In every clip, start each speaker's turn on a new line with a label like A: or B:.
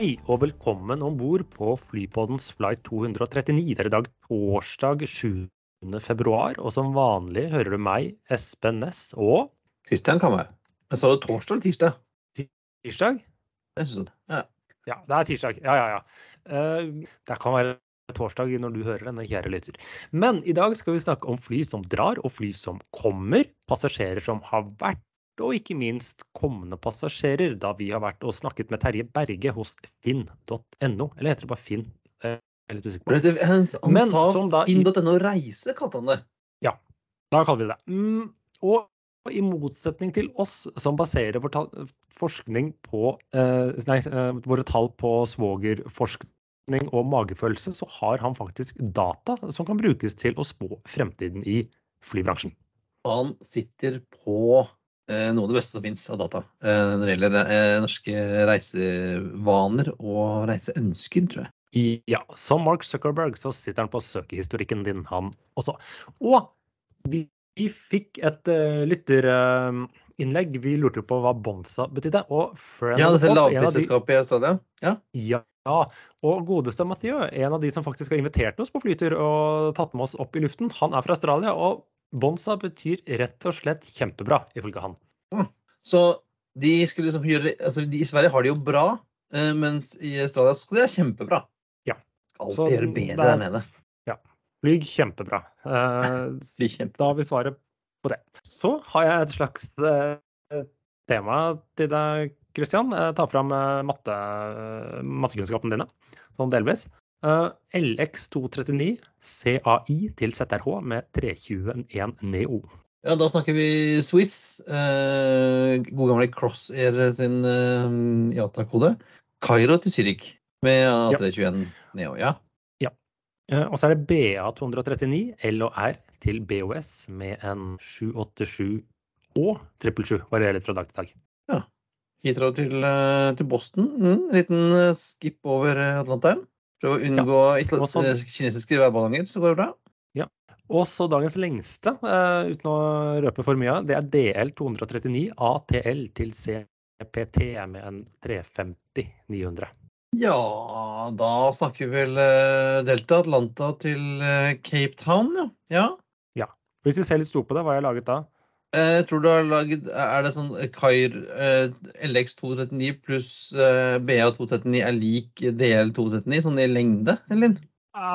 A: Hei og velkommen om bord på Flypoddens flight 239. Det er i dag torsdag 7. februar, og som vanlig hører du meg, Espen Næss, og
B: Kristian være. Men sa du torsdag eller tirsdag?
A: tirsdag?
B: Jeg synes det. Ja.
A: Ja, det er tirsdag. Ja, ja, ja. Eh, Det kan være torsdag når du hører denne, kjære lytter. Men i dag skal vi snakke om fly som drar, og fly som kommer. Passasjerer som har vært, og ikke minst kommende passasjerer, da vi har vært og snakket med Terje Berge hos finn.no. Eller heter det bare Finn? Eh, Jeg er litt usikker på.
B: Det, han han
A: Men
B: sa finn.no reise, kalte han det.
A: Ja, Da kaller vi det det. Mm, og i motsetning til oss som baserer vår ta- forskning på eh, nei, eh, våre tall på svogerforskning og magefølelse, så har han faktisk data som kan brukes til å spå fremtiden i flybransjen.
B: Han sitter på noe av det beste som fins av data eh, når det gjelder eh, norske reisevaner og reiseønsker, tror jeg.
A: Ja, som Mark Zuckerberg så sitter han på søkehistorikken din, han også. Og vi, vi fikk et uh, lytterinnlegg. vi lurte på hva Bonsa betydde. Og
B: Ja, dette
A: av de-
B: i Australia. Ja.
A: Ja, og godeste Mathieu, en av de som faktisk har invitert oss på flytur og tatt med oss opp i luften, han er fra Australia, og Bonza betyr rett og slett kjempebra, ifølge han.
B: Så de skulle liksom gjøre altså de, I Sverige har de jo bra, eh, mens i Australia skal de ha kjempebra.
A: Ja.
B: Skal
A: Så
B: alltid gjøre bedre
A: det er-
B: der nede. Ja.
A: Flyg kjempebra. Eh, da har vi svaret på det. Så har jeg et slags eh, tema til deg, Christian. Jeg tar fram eh, matte, eh, mattekunnskapene dine, sånn delvis. Eh, LX239 CAI til ZRH med 321 Neo.
B: Ja, da snakker vi Swiss. Eh, gode gamle Crossair sin eh, Yata-kode. Kairo til Zürich med A321 Neo. Ja.
A: Eh, Og så er det BA239 L og R til BOS med en 787 og 777. Varierer litt fra dag til dag.
B: Heathrow til, eh, til Boston. Mm, en liten eh, skip over eh, Atlanteren. Prøve å unngå ja.
A: og sånn-
B: eh, kinesiske værballonger, så går det bra.
A: Og så dagens lengste, uh, uten å røpe for mye, det er DL239 ATL til CPT med en 350-900.
B: Ja, da snakker vi vel eh, Delta Atlanta til Cape Town, ja. ja.
A: Hvis vi ser litt stort på det, hva har jeg laget da?
B: Eh, Jeg tror du har laget Er det sånn eh, Kair eh, LX239 pluss eh, BA239 er lik DL239, sånn i lengde, eller?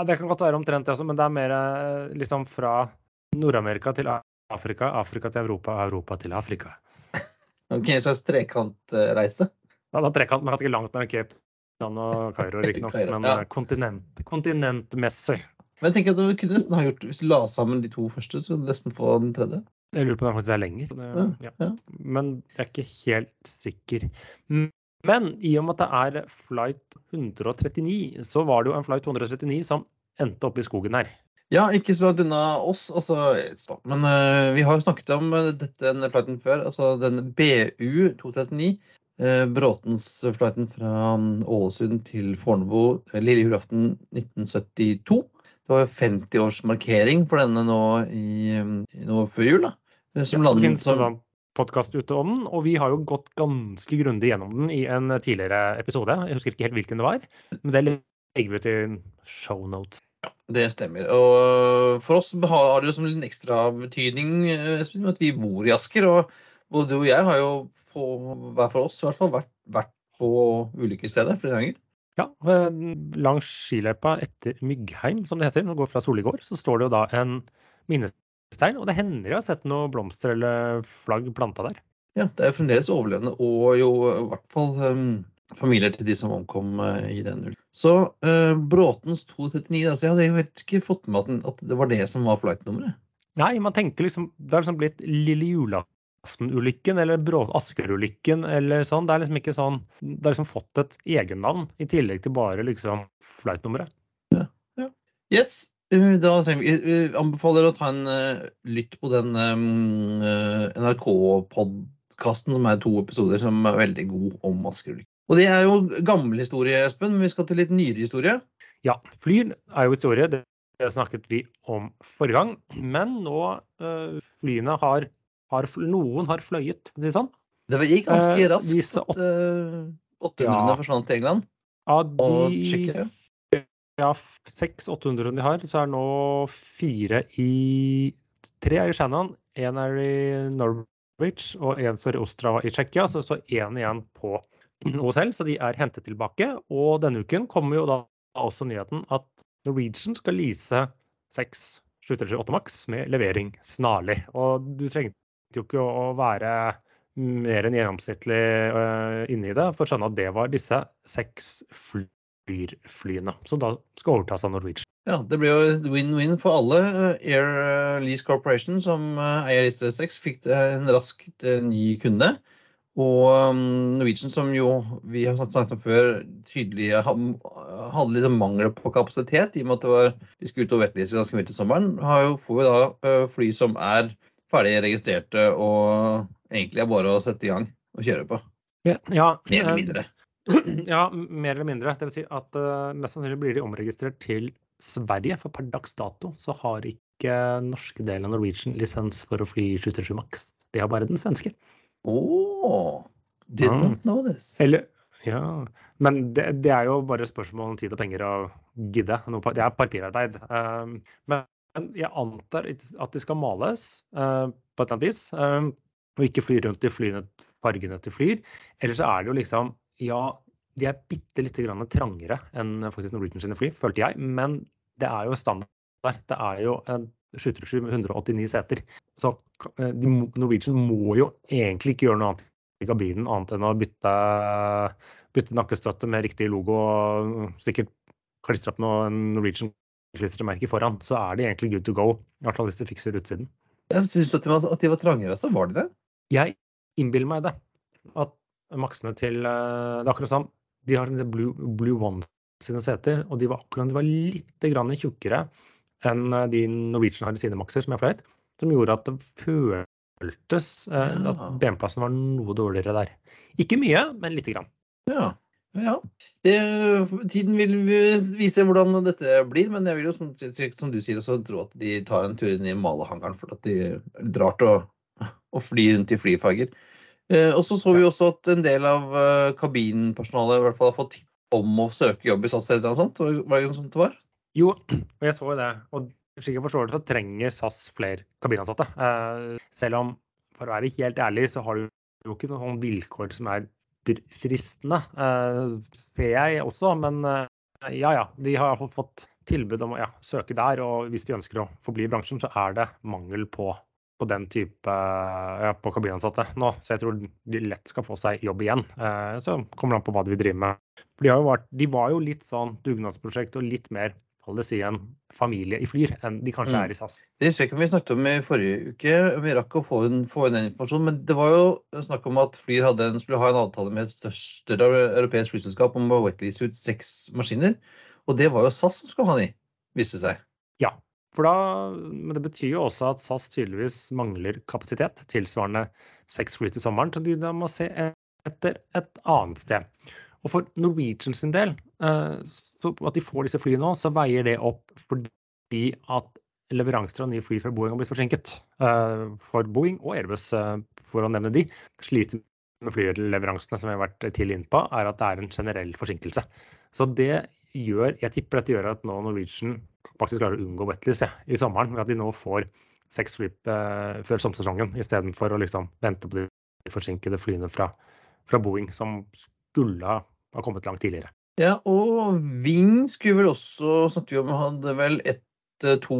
A: Det kan godt være omtrent det også, men det er mer eh, liksom fra Nord-Amerika til Afrika, Afrika til Europa, Europa til Afrika.
B: Ok, En slags trekantreise.
A: Ja, da trekant, men ikke langt mellom Cape Town og Kairo, riktignok, men
B: ja.
A: eh, kontinent, kontinentmessig.
B: Men jeg tenker at du kunne nesten ha gjort Hvis du la sammen de to første, så kunne du nesten få den tredje.
A: Jeg lurer på om det faktisk er lenger. Det,
B: Ja,
A: ja. Men jeg er ikke helt sikker. Men i og med at det er flight 139, så var det jo en flight 139 som endte opp i skogen her.
B: Ja, ikke så langt unna oss, altså, stopp. men uh, vi har jo snakket om eh, dette, denne flighten før. Altså den BU-239, uh, Bråtens flighten fra Ålesund til Fornebu eh, lille julaften 1972. Det var jo 50-årsmarkering for denne nå, i, nå før jul. da. Eh, Som
A: Ja, lander,
B: som
A: en podkast ute om den, og vi har jo gått ganske grundig gjennom den i en tidligere episode. Jeg husker ikke helt hvilken det var, men det legger vi til shownotes.
B: Det stemmer. Og for oss har det jo som en ekstra betydning eh, Espen, at vi bor i Asker. Og både du og jeg har jo på, hver for oss i hvert fall vært, vært på ulykkesstedet flere ganger.
A: Ja, eh, langs skiløypa etter Myggheim, som det heter, når du går fra Soligård, så står det jo da en minnestein, og det hender jeg har sett noen blomster eller flagg planta der.
B: Ja, Det er jo fremdeles overlevende, og jo i hvert fall um, familier til de som omkom uh, i den ulykken. Så uh, Bråtens 239 altså, Jeg hadde jo helt ikke fått med at, at det var det som var flightnummeret.
A: Nei, man tenker liksom Det har liksom blitt Lille julaften-ulykken eller Brå- Asker-ulykken eller sånn. Det er liksom ikke sånn Det har liksom fått et egennavn i tillegg til bare liksom flightnummeret.
B: Yes, uh, da trenger vi uh, anbefaler å ta en uh, lytt på den um, NRK-podkasten som er to episoder som er veldig god om Asker-ulykken. Og det er jo gammel historie, Espen, men vi skal til litt nyere historie.
A: Ja, fly er jo historie. Det det snakket vi om forrige gang. Men nå uh, flyene har, har Noen har fløyet, for å si det sånn.
B: Det gikk ganske
A: Eh,
B: raskt uh, 800
A: Ja.
B: forsvant til England og
A: de
B: Tsjekkia.
A: Ja, 600-800 de har, så er det nå fire i Tre er i Shannon, én er i Norwich og én står i Ostrava i Tsjekkia. Så det står én igjen på OSL, så de er hentet tilbake. Og denne uken kommer jo da også nyheten at Norwegian skal lease seks 738 Max med levering snarlig. Og du trengte jo ikke å være mer enn gjennomsnittlig uh, inne i det for å skjønne at det var disse seks Flyr-flyene som da skal overtas av Norwegian.
B: Ja, det ble jo win-win for alle. Air eh, Lease Corporation, som eh, eier disse seks, fikk en raskt eh, ny kunde. Og um, Norwegian, som jo vi har snakket om før, tydelig hadde litt mangel på kapasitet, i og med at det var, de skulle ut og vettlise ganske mye til sommeren, har jo, får jo da eh, fly som er ferdig registrerte og egentlig er bare å sette i gang og kjøre på.
A: Ja, ja,
B: Mer eller
A: eh,
B: mindre.
A: Ja, mer eller mindre. Det vil si at uh, mest sannsynlig blir de omregistrert til Sverige, for per dags dato så har ikke norske delen av Norwegian lisens for å fly 737 Max. De har bare den svenske.
B: Oh, did
A: ja.
B: not know this.
A: Eller Ja. Men det, det er jo bare spørsmål om tid og penger å gidde. Det er papirarbeid. Um, men jeg antar at de skal males uh, på et eller annet vis. Um, og ikke fly rundt i flyene, fargene til flyr. Eller så er det jo liksom Ja, de er bitte lite grann trangere enn faktisk Norwegian sine fly, følte jeg. Men det er jo standard. Det er jo en 737 med 189 seter. Så må- Norwegian må jo egentlig ikke gjøre noe annet i kabinen annet enn å bytte, bytte nakkestøtte med riktig logo og sikkert klistre opp noe Norwegian-klistremerke foran, så er de egentlig good to go. I hvert fall hvis de fikser utsiden.
B: Jeg syns du at de var trangere, så var de det.
A: Jeg innbiller meg det. At maksene til eh, Det er akkurat som de har Blue, Blue One sine seter, og de var akkurat de var litt grann tjukkere enn eh, de Norwegian har i sine makser, som jeg fløyt. Som gjorde at det føltes eh, at benplassen var noe dårligere der. Ikke mye, men lite grann.
B: Ja. ja. Det, tiden vil vise hvordan dette blir, men jeg vil jo, som, som du sier, også tro at de tar en tur inn i malehangaren, for at de er litt rart å, å fly rundt i flyfarger. Eh, og så så vi også at en del av eh, kabinpersonalet i hvert fall har fått tipp om å søke jobb i SAS eller noe sånt. Var var det sånt det var?
A: Jo, og jeg så jo det. Og slik jeg forstår det, så trenger SAS flere kabinansatte. Eh, selv om, for å være helt ærlig, så har du jo ikke noen vilkår som er fristende, Det ser jeg også. Men ja, ja. De har iallfall fått tilbud om å ja, søke der. Og hvis de ønsker å forbli i bransjen, så er det mangel på, på den type ja, på kabinansatte nå. Så jeg tror de lett skal få seg jobb igjen. Eh, så kommer det an på hva de vil drive med. For de, har jo vært, de var jo litt sånn dugnadsprosjekt og litt mer det si en familie i Flyr enn de kanskje
B: Mm.
A: er i SAS.
B: Det husker jeg ikke om vi snakket om i forrige uke. Vi rakk å få inn, få inn den informasjonen. Men det var jo snakk om at Flyr hadde en, skulle ha en avtale med et største europeisk flyselskap om å wetlease ut seks maskiner. Og det var jo SAS som skulle ha de, viste det seg.
A: Ja, for da, men det betyr jo også at SAS tydeligvis mangler kapasitet tilsvarende seks fly til sommeren, så de da må se etter et annet sted. Og for Norwegian sin del, eh, at de får disse flyene nå, så veier det opp fordi at leveranser av nye fly fra Boeing har blitt forsinket. Eh, For Boeing og Airbus, eh, for å nevne de, sliter med flyleveransene som vi har vært tidlig inne på, er at det er en generell forsinkelse. Så det gjør, jeg tipper dette gjør at nå Norwegian faktisk klarer å unngå wetlease ja, i sommeren, ved at de nå får seks fly eh, før sommersesongen, istedenfor å liksom vente på de forsinkede flyene fra, fra Boeing, som skulle ha, ha kommet langt tidligere.
B: Ja, og Ving skulle vel også snakket vi om, hadde vel ett, eh, to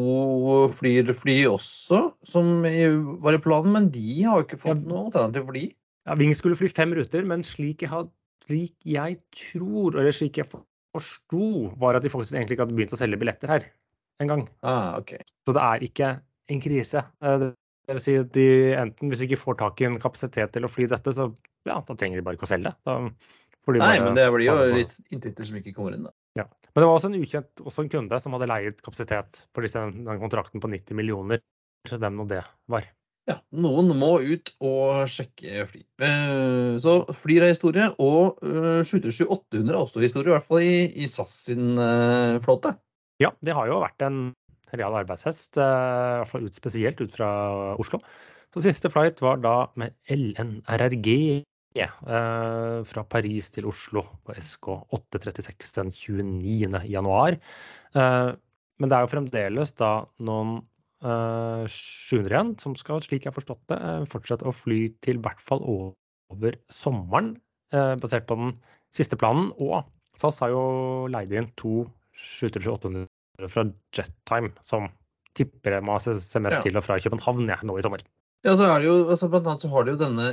B: flyr, fly også, som var i planen, men de har jo ikke fått
A: Ja.
B: noe alternativ for de.
A: Ja, Ving skulle fly fem ruter, men slik jeg, had, slik jeg tror, eller slik jeg for- forsto, var at de faktisk egentlig ikke hadde begynt å selge billetter her engang.
B: Ah, okay.
A: Så det er ikke en krise. Eh, Det vil si at de enten, hvis de ikke får tak i en kapasitet til å fly dette, så ja, da trenger de bare ikke å selge. Da de
B: Nei, men det blir jo litt inntekter som ikke kommer inn, da.
A: Ja. Men det var også en ukjent også en kunde som hadde leiet kapasitet på disse, den kontrakten på 90 millioner. Hvem nå det var.
B: Ja, noen må ut og sjekke fly. Eh, Så flyr er historie, og eh, 737-800 er også historie, i hvert fall i, i SAS sin eh, flåte.
A: Ja, det har jo vært en real arbeidshest, eh, i hvert fall spesielt ut fra Oslo. Så siste flight var da med LNRRG eh, fra Paris til Oslo på SK 836 den 29. januar. Eh, men det er jo fremdeles da noen eh, 700 igjen som skal, slik jeg har forstått det, eh, fortsette å fly til hvert fall over sommeren, eh, basert på den siste planen. Og SAS har jo leid inn to 737-800 fra Jettime, som tipper jeg må se
B: Ja.
A: til og fra København ja, nå i sommer.
B: Ja, så er det jo, altså Blant annet så har de jo denne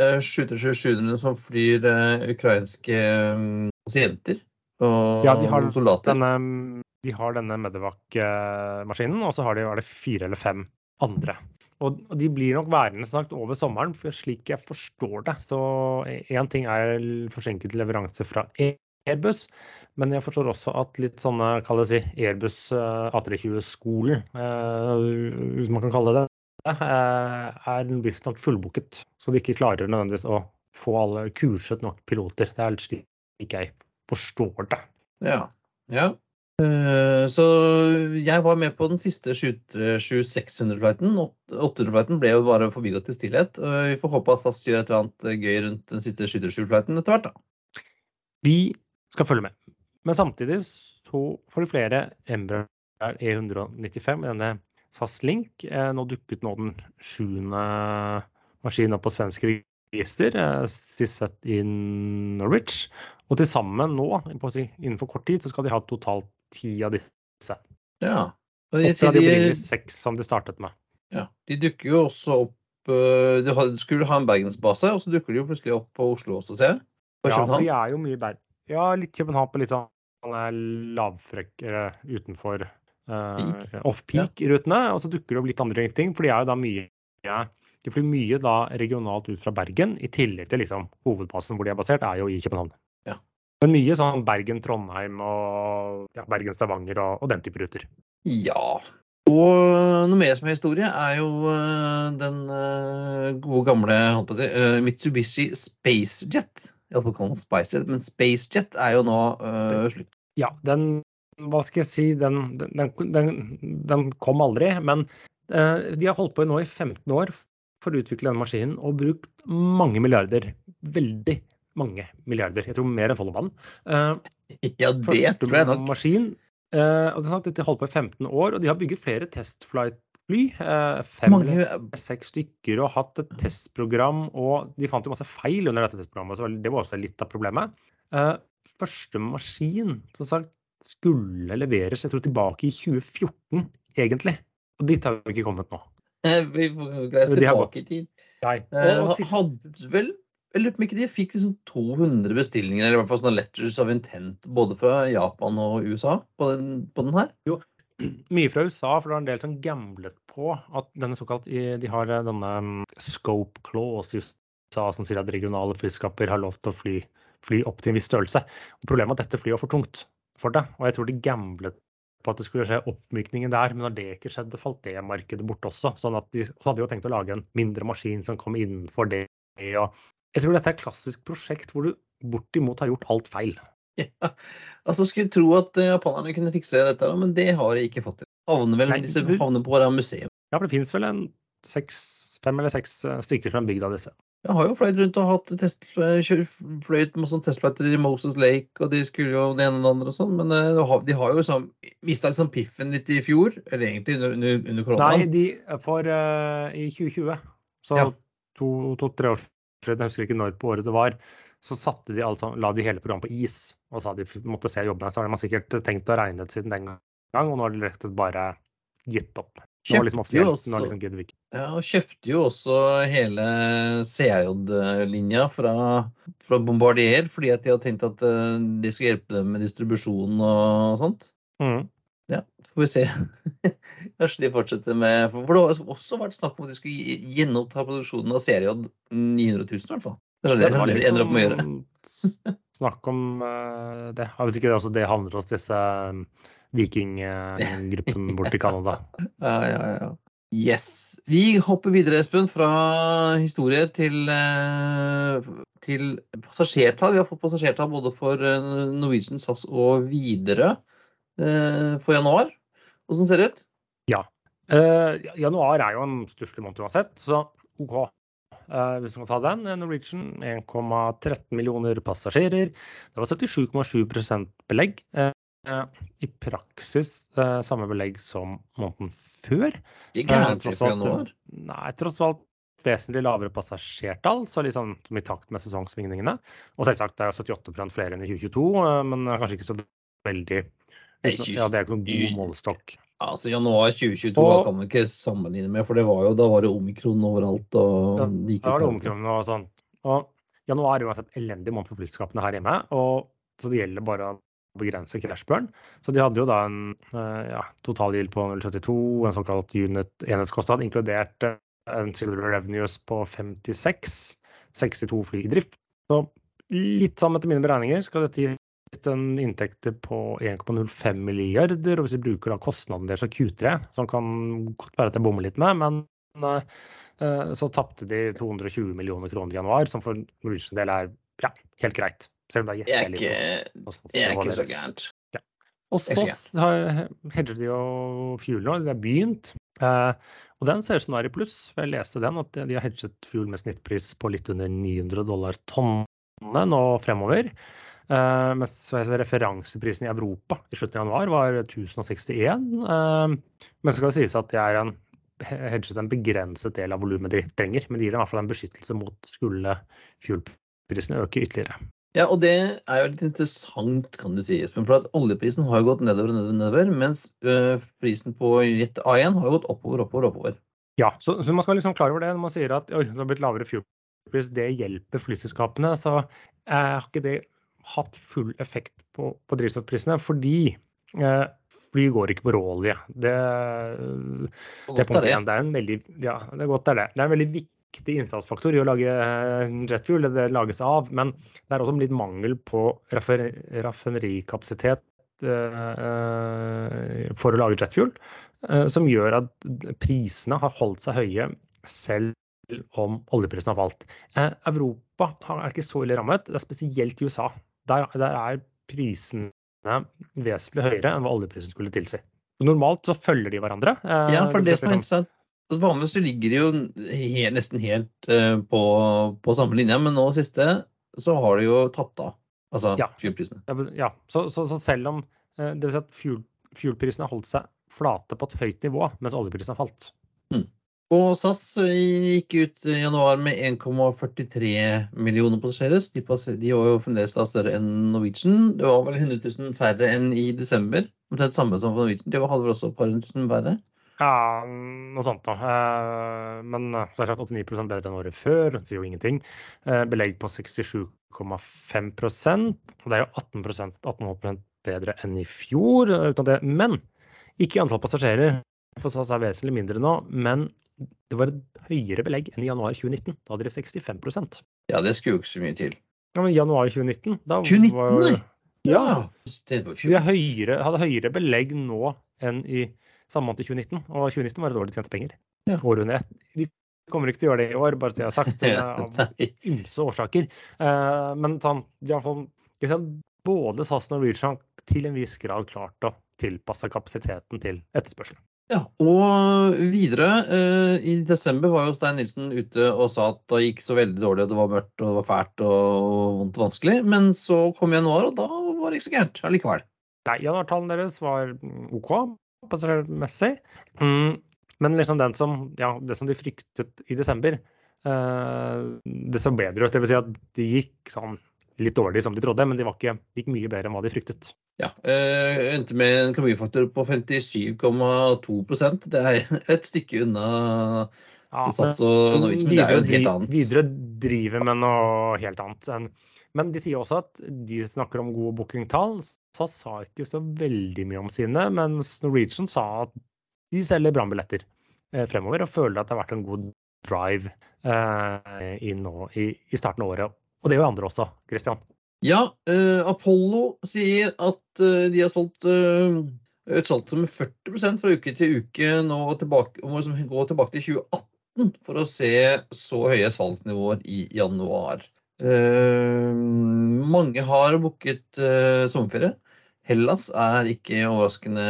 B: eh, 737-700 som flyr eh, ukrainske eh, pasienter og
A: Ja, de har
B: soldater.
A: Denne, de har denne Medevac-maskinen, og så har de er det fire eller fem andre. Og og de blir nok værende sagt, over sommeren, for slik jeg forstår det. Så én ting er forsinket leveranse fra Airbus, men jeg forstår også at litt sånne, kall det si, Airbus eh, A320-skolen, eh, hvis man kan kalle det det, eh, er visstnok fullbooket. Så de ikke klarer nødvendigvis å få alle kurset nok piloter. Det er slik jeg forstår det.
B: Ja. ja. Så jeg var med på den siste 737-600-flighten. 800-flighten ble jo bare forbigått i stillhet. Vi får håpe at SAS gjør et eller annet gøy rundt den siste 7600-flighten etter hvert. da.
A: Vi skal følge med. Men samtidig så får de flere Embraer E195 i denne SAS Link. Eh, Nå dukket nå den sjuende maskinen opp på svensk register, eh, sist sett i Norwich. Og til sammen nå, innenfor kort tid, så skal de ha totalt ti av disse.
B: Ja. Og de,
A: de
B: de,
A: seks som de startet med.
B: ja, de dukker jo også opp Du De skulle ha en bergensbase, og så dukker de jo plutselig opp på Oslo også, ser jeg.
A: Ja, for de er jo mye bedre. Ja, litt København på litt sånn lavfrekkere eh, utenfor
B: uh,
A: off-peak-rutene. Og så dukker det opp litt andre ting, for de er jo da mye De flyr mye da regionalt ut fra Bergen, i tillegg til liksom hovedbasen hvor de er basert, er jo i København.
B: Ja.
A: Men mye sånn Bergen-Trondheim og ja, Bergen-Stavanger og, og den type ruter.
B: Ja. Og noe mer som er historie, er jo uh, den uh, gode gamle si, uh, Mitsubishi Spacejet. Iallfall kalt den Spicejet, men Spacejet er jo nå uh, slutt.
A: Ja, den Hva skal jeg si, den, den, den, den kom aldri. Men uh, de har holdt på nå i 15 år for å utvikle denne maskinen og brukt mange milliarder. Veldig mange milliarder. Jeg tror mer enn Follobanen. Uh,
B: Ja, det tror jeg nok.
A: maskin. uh, og det er sant, De har holdt på i 15 år, og de har bygget flere testflight-fly. Eh, Fem eller seks stykker og hatt et testprogram. Og de fant jo masse feil under dette testprogrammet, så det var også litt av problemet. Eh, første maskin som sagt, skulle leveres jeg tror tilbake i 2014, egentlig. Og dit har vi ikke kommet nå.
B: eh, vi får reise tilbake i tid.
A: Nei.
B: Eh,
A: Og, og sist,
B: hadde vel jeg lurer på om ikke de fikk liksom 200 bestillinger, eller i hvert fall sånne letters of intent, både fra Japan og USA på den, på den her.
A: Mye fra USA, for det var en del som gamblet på at denne såkalt De har eh, denne mm, scope clause i USA som sier at regionale flyskaper har lov til å fly, fly opp til en viss størrelse. Og problemet er at dette flyet var for tungt for det, og jeg tror de gamblet på at det skulle skje oppmykninger der, men når det ikke skjedde, falt det markedet bort også. Sånn at de så hadde de jo tenkt å lage en mindre maskin som kom innenfor det. og jeg tror dette er et klassisk prosjekt hvor du bortimot har gjort alt feil.
B: Ja. Altså, skulle tro at eh, japanerne kunne fikse dette, men det har de ikke fått til. Havner vel
A: Nei,
B: disse havner på våre museum.
A: Ja, for det finnes vel en seks, fem eller seks eh, stykker som er bygd av disse.
B: Jeg har jo fløyet rundt og hatt test, kjør- med sånn testflighter i Moses Lake, og de skulle jo det ene og det andre og sånn, men eh, de har- jo sånn, mista liksom piffen litt i fjor, eller egentlig under, under, under
A: Nei, de for uh, i 2020, så
B: Ja.
A: to-tre år siden, jeg husker ikke når på året det var, så satte de altså, la de hele programmet på is og sa de måtte se jobbene. Så har man sikkert tenkt og regnet siden den gang, og nå har de rett og slett bare gitt opp. Nå liksom nå
B: også-
A: liksom vi ikke.
B: Ja, og kjøpte jo også hele CRJ-linja fra, fra Bombardier, fordi at de hadde tenkt at eh, de skulle hjelpe dem med distribusjon og sånt.
A: Mm.
B: Ja, får vi se. Kanskje de fortsetter med For det har også vært snakk om at de skulle gjenoppta produksjonen av CRJ 900 000, i hvert fall. Det er
A: Det
B: det ender opp med å gjøre.
A: sånn Snakk om eh, det. Ja, Hvis ikke det også det havner hos disse um, vikinggruppen borti Canada.
B: Ja, ja, ja. Yes. Vi hopper videre, Espen, fra historie til, eh, til passasjertall. Vi har fått passasjertall både for eh, Norwegian, SAS og Widerøe eh, for januar. Åssen ser det ut?
A: Eh, januar er jo en stusslig måned uansett, så OK. Eh, hvis man skal ta den. Norwegian 1,13 millioner passasjerer. Det var 77,7 belegg. Eh, I praksis eh, samme belegg som måneden før.
B: Ikke
A: Eh,
B: for
A: alt,
B: januar.
A: Nei, tross alt vesentlig lavere passasjertall, så liksom som i takt med sesongsvingningene. Og selvsagt det er jo 78 flere enn i 2022, eh, men kanskje ikke så veldig Ja, det er ikke noen god målestokk.
B: Altså, januar 2022
A: Og-
B: kan man ikke sammenligne med, for det var jo, da var det omikron overalt. og
A: Ja, Da var det omikron og sånn. Og januar er uansett elendig måned for flyselskapene her hjemme, og så det gjelder bare å begrense crashburn. Så de hadde jo da en eh, ja, totalgild på 0,72, en såkalt unit enhetskostnad, inkludert eh, en silver revenues på 56, 62 fly i drift. Så litt sammen etter mine beregninger skal dette gi en inntekter på 1,05 milliarder, og hvis vi bruker da kostnaden deres av Q3, som kan godt være at jeg bommer litt med, men eh, eh, så tapte de 220 millioner kroner i januar, som for Norwegian del er ja, helt greit. Selv om det er
B: ikke, det er ikke så gærent. Ja. Og
A: så har- hedger de jo fuel nå, det er begynt. Eh, og den ser ut som den er i pluss. Jeg leste den, at de har hedget fuel med snittpris på litt under 900 dollar tonnet nå fremover. Eh, mens referanseprisen i Europa i slutten av januar var 1061. Uh, men så skal det sies at det er en en begrenset del av volumet de trenger. Men det gir dem i hvert fall en beskyttelse mot skulle fuelprisene øke ytterligere.
B: Ja, og det er jo litt interessant, kan du si, Espen. For at oljeprisen har gått nedover og nedover, nedover mens øh, prisen på Jet A1 har gått oppover, oppover, oppover.
A: Ja, så, så man skal liksom klar over det når man sier at oi, det har blitt lavere fuelpris, det hjelper flyselskapene. Så eh, har ikke det hatt full effekt på, på drivstoffprisene, fordi eh, fly går ikke på råolje. Det, det er
B: det.
A: Det er en veldig ja, det er godt det er det. Det er en veldig viktig innsatsfaktor i å lage eh, jetfuel, det det lages av. Men det er også litt mangel på raffinerikapasitet eh, eh, for å lage jetfuel, som gjør at prisene har holdt seg høye selv om oljeprisen har falt. Eh, Europa har- er ikke så ille rammet, det er spesielt i USA. Der, der er prisene vesentlig høyere enn hva oljeprisen skulle tilsi. Normalt så følger de hverandre. eh,
B: Ja, for det som er
A: liksom-
B: interessant Vanligvis så ligger de jo helt, nesten helt øh, på, på samme linje, men nå siste så har de jo tatt av. Altså
A: Ja.
B: fuelprisene.
A: Ja. Så, så, så selv om eh, det vil si at fuel, fuelprisene har holdt seg flate på et høyt nivå, mens oljeprisen har falt.
B: Og SAS gikk ut i januar med 1,43 millioner passasjerer. så De, var jo fremdeles da større enn Norwegian. Det var vel 100 000 færre enn i desember. Omtrent samme som for Norwegian. Det hadde vel også et par hundre tusen færre.
A: Ja, noe sånt noe. Eh, men eh, så er det sagt 89 bedre enn året før. Det sier jo ingenting. Eh, belegg på 67,5 og Det er jo 18 18,5 bedre enn i fjor. eh, Uten det. Men ikke i antall passasjerer. For SAS er vesentlig mindre nå. Men det var et høyere belegg enn i januar 2019. Da hadde de 65%
B: Ja, det skulle jo ikke så mye til.
A: Ja, men januar 2019, da
B: 2019,
A: var
B: nei!
A: Ja. Vi de høyere, hadde høyere belegg nå enn i samme måned i 2019. Og 2019 var et år de tjente penger.
B: Ja.
A: Året under ett. Vi kommer ikke til å gjøre det i år, bare til jeg har sagt det, av ymse årsaker. Eh, men sånn, de i hvert fall skal vi si at både SAS og Norwegian til en viss grad klart å tilpasse kapasiteten til etterspørselen.
B: Ja, og videre, eh, i desember var jo Stein Nilsen ute og sa at det gikk så veldig dårlig, og det var mørkt og det var fælt og vondt og vanskelig. Men så kom januar, og da var det ikke så gærent allikevel.
A: Nei, januartallene deres var mm, OK passasjermessig. Mm, men liksom den som, ja, det som de fryktet i desember, eh, det så bedre ut. Det vil si at de gikk sånn litt dårlig som de trodde, men det de gikk mye bedre enn hva de fryktet.
B: Ja, øh, endte med en kabinfaktor på 57,2% Det er et stykke unna
A: Ja,
B: SAS og Norwegian, men det er jo en helt annet.
A: Videre driver med noe helt annet. Men de sier også at de snakker om gode bookingtall. SAS sa ikke så veldig mye om sine, mens Norwegian sa at de selger brannbilletter eh, fremover og føler at det har vært en god drive eh, i, nå i, i starten av året. Og det gjør andre også, Christian.
B: Ja, uh, Apollo sier at uh, de har solgt uh, utsolgt med 40 fra uke til uke nå tilbake, og må liksom gå tilbake til 2018 for å se så høye salgsnivåer i januar. Uh, mange har booket sommerferie. Hellas er ikke overraskende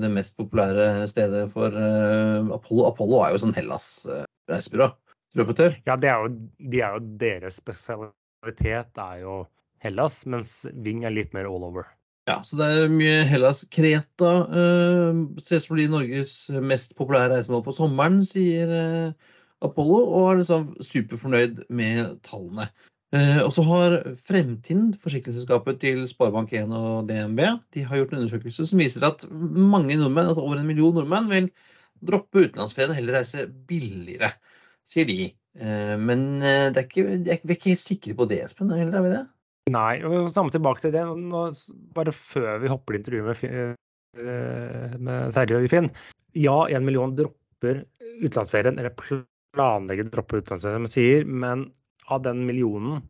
B: det mest populære stedet for Apollo. Apollo er jo sånn Hellas-reisebyrå. turoperatør.
A: Ja, det er jo, de er jo deres spesialitet er jo Hellas, mens Ving er litt mer all over.
B: Ja, så det er mye Hellas. Kreta uh, ses for å Norges mest populære reisemål for sommeren, sier uh, Apollo, og er liksom superfornøyd med tallene. Uh, og så har Fremtiden, forsikringsselskapet til Sparebank1 og DNB, de har gjort en undersøkelse som viser at mange nordmenn, altså over en million nordmenn, vil droppe utenlandsferien og heller reise billigere, sier de. Men det er ikke, vi er ikke helt sikre på det, Espen? Heller er vi det?
A: Nei, og samme tilbake til det. Nå, bare før vi hopper i intervjuet med, med Terje og Finn. Ja, én million dropper utenlandsferien, eller planlegger å droppe utenlandsferien, som sier, men av den millionen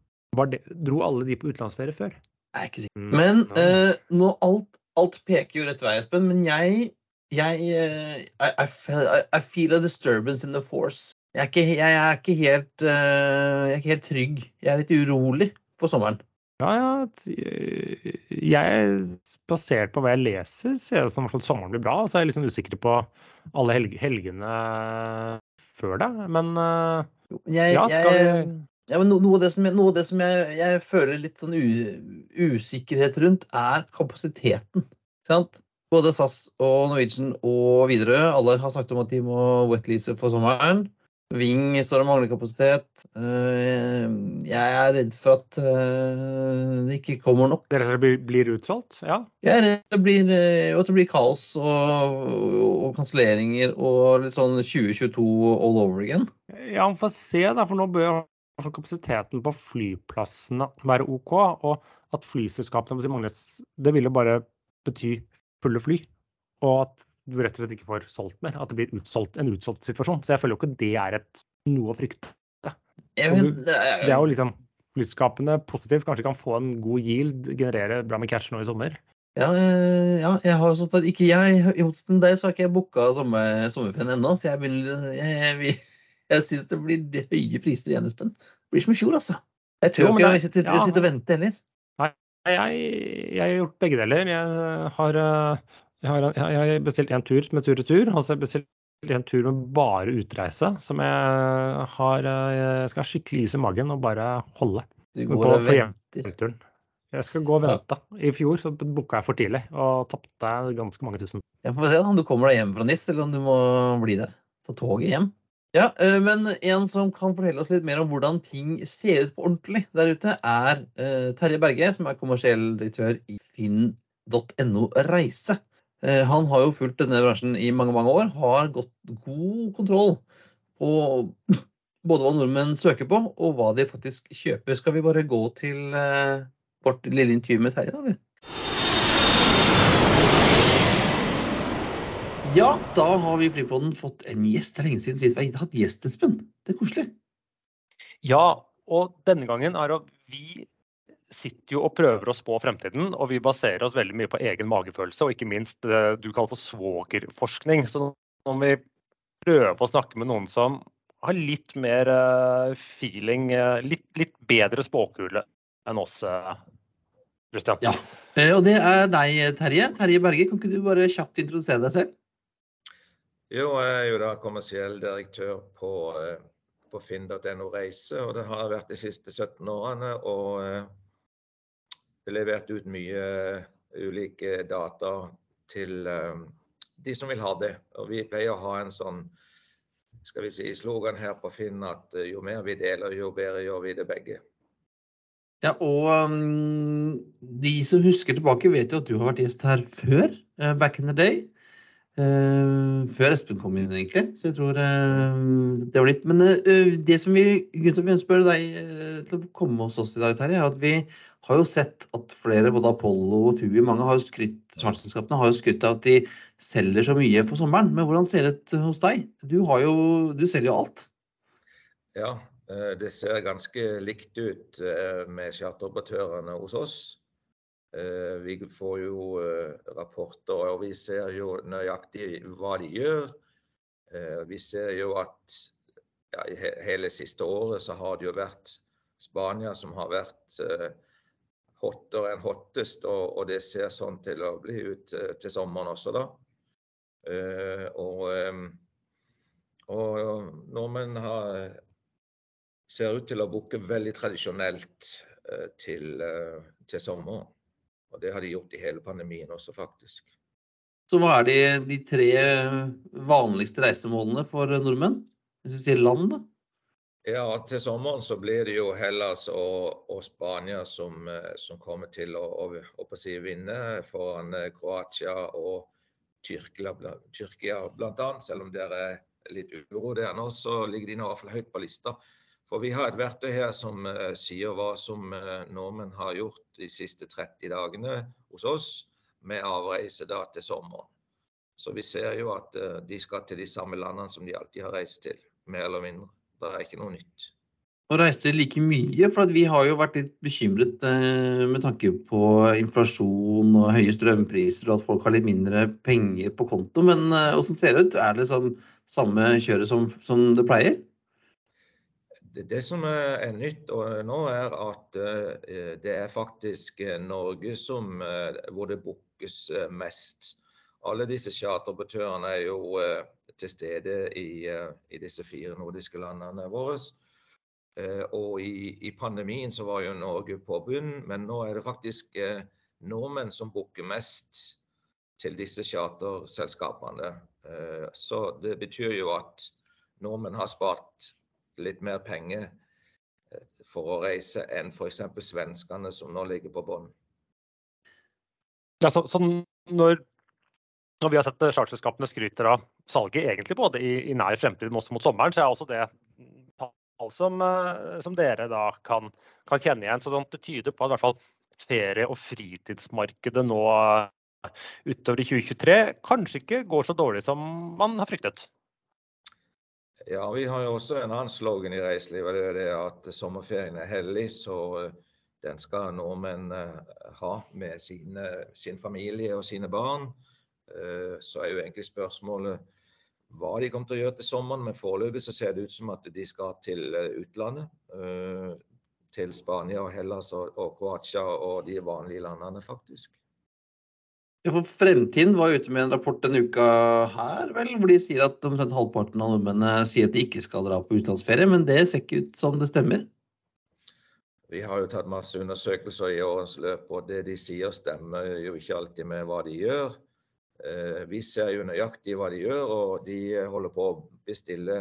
A: det, dro alle de på utenlandsferie før?
B: Jeg er ikke sikker. Mm, men uh, nå alt, alt, peker jo rett vei, Espen. Men jeg, jeg uh, I, I, feel, I, feel a disturbance in the force. Jeg er ikke, jeg er ikke helt, uh, jeg er ikke helt trygg. Jeg er litt urolig for sommeren.
A: Ja, ja. Jeg, basert på hva jeg leser, ser det ut som sommeren blir bra. Så er jeg liksom usikker på alle helg helgene før det. Men
B: jeg, ja, skal jeg, ja, men noe av det som, av det som jeg, føler litt sånn usikkerhet rundt, er kapasiteten. Sant? Både SAS og Norwegian og Widerøe alle har snakket om at de må wetlease for sommeren. Ving står og mangler kapasitet. Eh, jeg er redd for at eh, det ikke kommer nok.
A: Dere blir, blir utsolgt? Ja?
B: Jeg er redd det blir, eh, at det blir kaos og, og kanselleringer og litt sånn 2022 all over again.
A: Ja, vi får se, da. For nå bør kapasiteten på flyplassene være OK. Og at flyselskapene mangler Det vil jo bare bety fulle fly. Og at du rett og slett ikke får solgt mer. At det blir utsolgt, en utsolgt situasjon. Så jeg føler jo ikke det er et, noe å frykte. Du, det er jo liksom flyskapene positivt, kanskje kan få en god yield, generere bra med cash nå i sommer.
B: Ja, eh, ja jeg har sånn at ikke jeg, i motsetning til deg, så har ikke jeg booka sommer, sommerferien ennå. Så jeg, begynner, jeg, jeg, jeg syns det blir høye priser igjen, Espen. Det blir som i fjor, altså. Jeg tør jo, ikke å sitte, ja. sitte og vente heller.
A: Nei, jeg, jeg, har gjort begge deler. Jeg har uh, jeg har, jeg har bestilt en tur med tur-retur, og så har jeg bestilt en tur med bare utreise. Som jeg har Jeg skal ha skikkelig is i magen og bare holde.
B: Du går og venter.
A: Jeg skal gå og vente. I fjor så booka jeg for tidlig og tapte ganske mange tusen.
B: Jeg får se om du kommer deg hjem fra NIS, eller om du må bli der. Ta toget hjem. Ja, eh, men en som kan fortelle oss litt mer om hvordan ting ser ut på ordentlig der ute, er eh, Terje Berge, som er kommersiell direktør i finn.no Reise. Eh, han har jo fulgt denne bransjen i mange mange år, har gått god kontroll på både hva nordmenn søker på, og hva de faktisk kjøper. Skal vi bare gå til eh, vårt lille intervju med Terje, da? Ja, da har vi i Flypodden fått en gjest. Det er lenge siden sist vi har hatt gjest, Espen. Det er koselig.
A: Ja, og denne gangen er vi sitter jo og prøver å spå fremtiden, og vi baserer oss veldig mye på egen magefølelse, og ikke minst det eh, du kaller for svogerforskning. Så når vi prøver å snakke med noen som har litt mer uh, feeling, uh, litt, litt, bedre spåkule enn oss, Kristian.
B: Uh, ja, og det er deg, Terje. Terje Berge, kan ikke du bare kjapt introdusere deg selv?
C: Jo, jeg er jo da kommersiell direktør på, på finn.no Reise, og det har jeg vært de siste 17 årene. og levert ut mye eh, ulike data til eh, de som vil ha det. Og vi pleier å ha en sånn skal vi si, slogan her på Finn at eh, jo mer vi deler, jo bedre gjør vi det begge.
B: Ja, og um, de som husker tilbake, vet jo at du har vært gjest her før, back in the day. Uh, før Espen kom inn, egentlig. Så jeg tror uh, det var litt Men det som vi Gunther, vi spørre deg til å komme hos oss i dag, Terje, er at vi har jo sett at flere, både Apollo og TUI, mange har jo skrytt, charterselskapene har jo skrytt av at de selger så mye for sommeren. Men hvordan ser det ut hos deg? Du, jo, du selger jo alt.
C: Ja, eh, det ser ganske likt ut eh, med charteroperatørene hos oss. Eh, vi får jo rapporter, og vi ser jo nøyaktig hva de gjør. Vi ser jo at ja, hele siste året så har det jo vært Spania som har vært hottere enn hottest, og, og, det ser sånn til å bli ut uh, til sommeren også, da. Uh, og, um, og nordmenn har ser ut til å booke veldig tradisjonelt til, til sommeren. Og det har de gjort i hele pandemien også, faktisk.
B: Så hva er de, de tre vanligste reisemålene for nordmenn? Hvis vi sier land, da?
C: Ja, til sommeren så blir det jo Hellas og, og Spania som, som, kommer til å, å, å si, vinne foran Kroatia og Tyrkia, Tyrkia bl.a. Selv om det er litt uro der nå, så ligger de nå i hvert fall høyt på lista. For vi har et verktøy her som uh, sier hva som uh, nordmenn har gjort de siste 30 dagene hos oss med avreise da til sommeren. Så vi ser jo at uh, de skal til de samme landene som de alltid har reist til, mer eller mindre. Det er ikke noe nytt.
B: Og reiser de like mye? For vi har jo vært litt bekymret med tanke på inflasjon og høye strømpriser og at folk har litt mindre penger på konto. Men hvordan ser det ut? Er det liksom samme kjøret som, som det pleier?
C: Det, det, som er nytt nå, er at eh, det er faktisk eh, Norge som, hvor det bookes uh, mest. Alle disse charteroperatørene er jo til stede i, i, disse fire nordiske landene våre. og i, i, pandemien så var jo Norge på bunn, men nå er det faktisk nordmenn som booker mest til disse charterselskapene. så det betyr jo at nordmenn har spart litt mer penger eh, for å reise enn f.eks. svenskene, som nå ligger på bånn.
A: Ja, så, så når, når, vi har sett charterselskapene skryter av salget egentlig både i, i, nær fremtid, men også mot sommeren, så er også det tall som, eh, som, dere da kan, kan, kjenne igjen. Så det tyder på at i hvert fall ferie- og fritidsmarkedet nå eh, utover i 2023 kanskje ikke går så dårlig som man har fryktet.
C: Ja, vi har jo også en annen slogan i reiselivet. Det er det at sommerferien er hellig. Så eh, den skal nordmenn eh, ha med sine, sin familie og sine barn. Eh, så er jo egentlig spørsmålet hva de kommer til å gjøre til sommeren. Men foreløpig så ser det ut som at de skal til utlandet. Til Spania og Hellas og, Kroatia og de vanlige landene, faktisk.
B: For Fremtiden var ute med en rapport denne uka her, vel, hvor de sier at omtrent halvparten av nordmennene sier at de ikke skal dra på utenlandsferie, men det ser ikke ut som det stemmer?
C: Vi har jo tatt masse undersøkelser i årens løp, og det de sier stemmer jo ikke alltid med hva de gjør. Eh, vi ser jo nøyaktig hva de gjør, og de holder på å bestille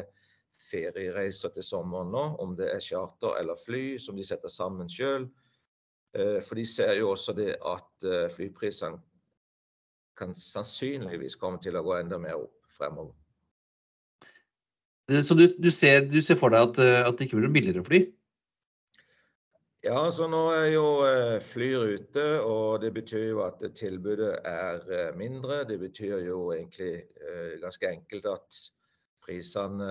C: feriereiser til sommeren nå, om det er charter eller fly som de setter sammen sjøl. Eh, for de ser jo også det at eh, flyprisene kan sannsynligvis komme til å gå enda mer opp fremover.
B: Så du, du, ser, du ser, for deg at, at, det ikke blir billigere fly?
C: Ja, så nå er jo eh, flyr ute, og det betyr jo at tilbudet er eh, mindre. Det betyr jo egentlig ganske enkelt at prisene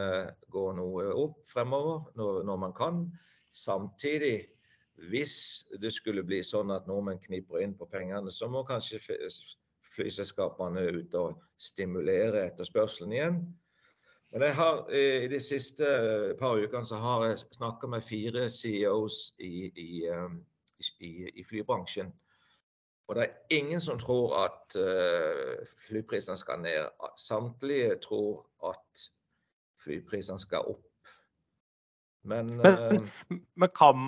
C: går noe opp fremover når man kan. Samtidig, hvis det skulle bli sånn at nordmenn kniper inn på pengene, så må kanskje flyselskapene ut og stimulere etterspørselen igjen. Men jeg har, eh, I de siste eh, par ukene så har jeg snakka med fire CEOs i, eh, i, i, i, flybransjen. Og det er ingen som tror at flyprisene skal ned. Samtlige tror at flyprisene skal opp.
A: Men, men, men, kan